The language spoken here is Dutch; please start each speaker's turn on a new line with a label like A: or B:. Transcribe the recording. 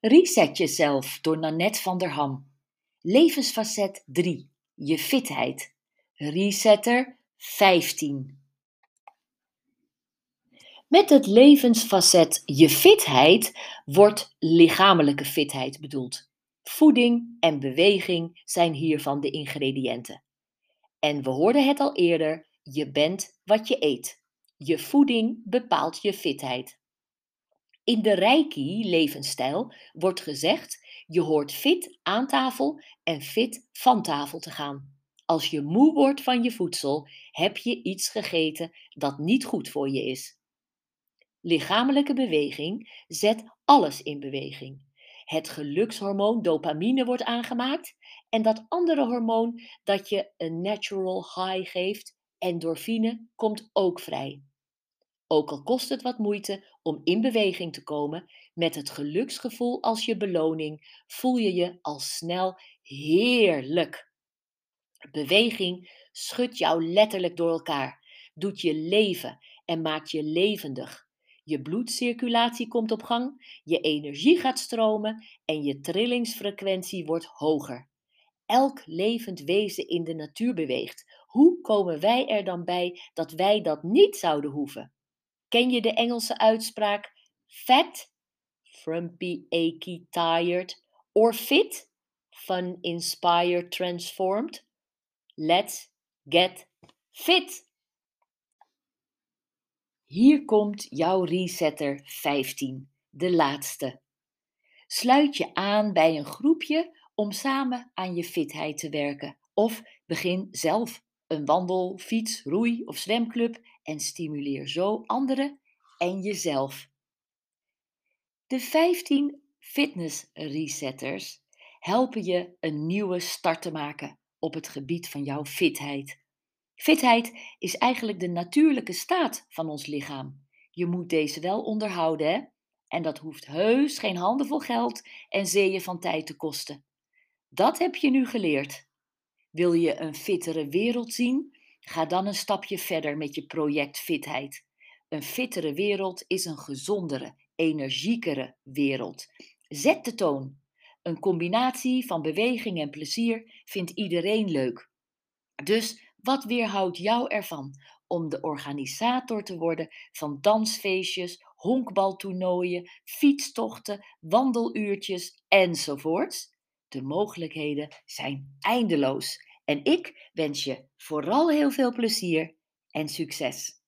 A: Reset jezelf door Nanette van der Ham. Levensfacet 3. Je fitheid. Resetter 15. Met het levensfacet je fitheid wordt lichamelijke fitheid bedoeld. Voeding en beweging zijn hiervan de ingrediënten. En we hoorden het al eerder, je bent wat je eet. Je voeding bepaalt je fitheid. In de Reiki-levensstijl wordt gezegd: je hoort fit aan tafel en fit van tafel te gaan. Als je moe wordt van je voedsel, heb je iets gegeten dat niet goed voor je is. Lichamelijke beweging zet alles in beweging. Het gelukshormoon dopamine wordt aangemaakt en dat andere hormoon dat je een natural high geeft, endorfine, komt ook vrij. Ook al kost het wat moeite om in beweging te komen, met het geluksgevoel als je beloning voel je je al snel heerlijk. Beweging schudt jou letterlijk door elkaar, doet je leven en maakt je levendig. Je bloedcirculatie komt op gang, je energie gaat stromen en je trillingsfrequentie wordt hoger. Elk levend wezen in de natuur beweegt. Hoe komen wij er dan bij dat wij dat niet zouden hoeven? Ken je de Engelse uitspraak fat, frumpy, achy, tired, or fit, fun, inspired, transformed? Let's get fit! Hier komt jouw resetter 15, de laatste. Sluit je aan bij een groepje om samen aan je fitheid te werken of begin zelf een wandel, fiets, roei of zwemclub en stimuleer zo anderen en jezelf. De 15 fitness resetters helpen je een nieuwe start te maken op het gebied van jouw fitheid. Fitheid is eigenlijk de natuurlijke staat van ons lichaam. Je moet deze wel onderhouden, hè? En dat hoeft heus geen handenvol geld en zeeën van tijd te kosten. Dat heb je nu geleerd. Wil je een fittere wereld zien? Ga dan een stapje verder met je project Fitheid. Een fittere wereld is een gezondere, energiekere wereld. Zet de toon. Een combinatie van beweging en plezier vindt iedereen leuk. Dus wat weerhoudt jou ervan om de organisator te worden van dansfeestjes, honkbaltoernooien, fietstochten, wandeluurtjes enzovoorts? De mogelijkheden zijn eindeloos. En ik wens je vooral heel veel plezier en succes.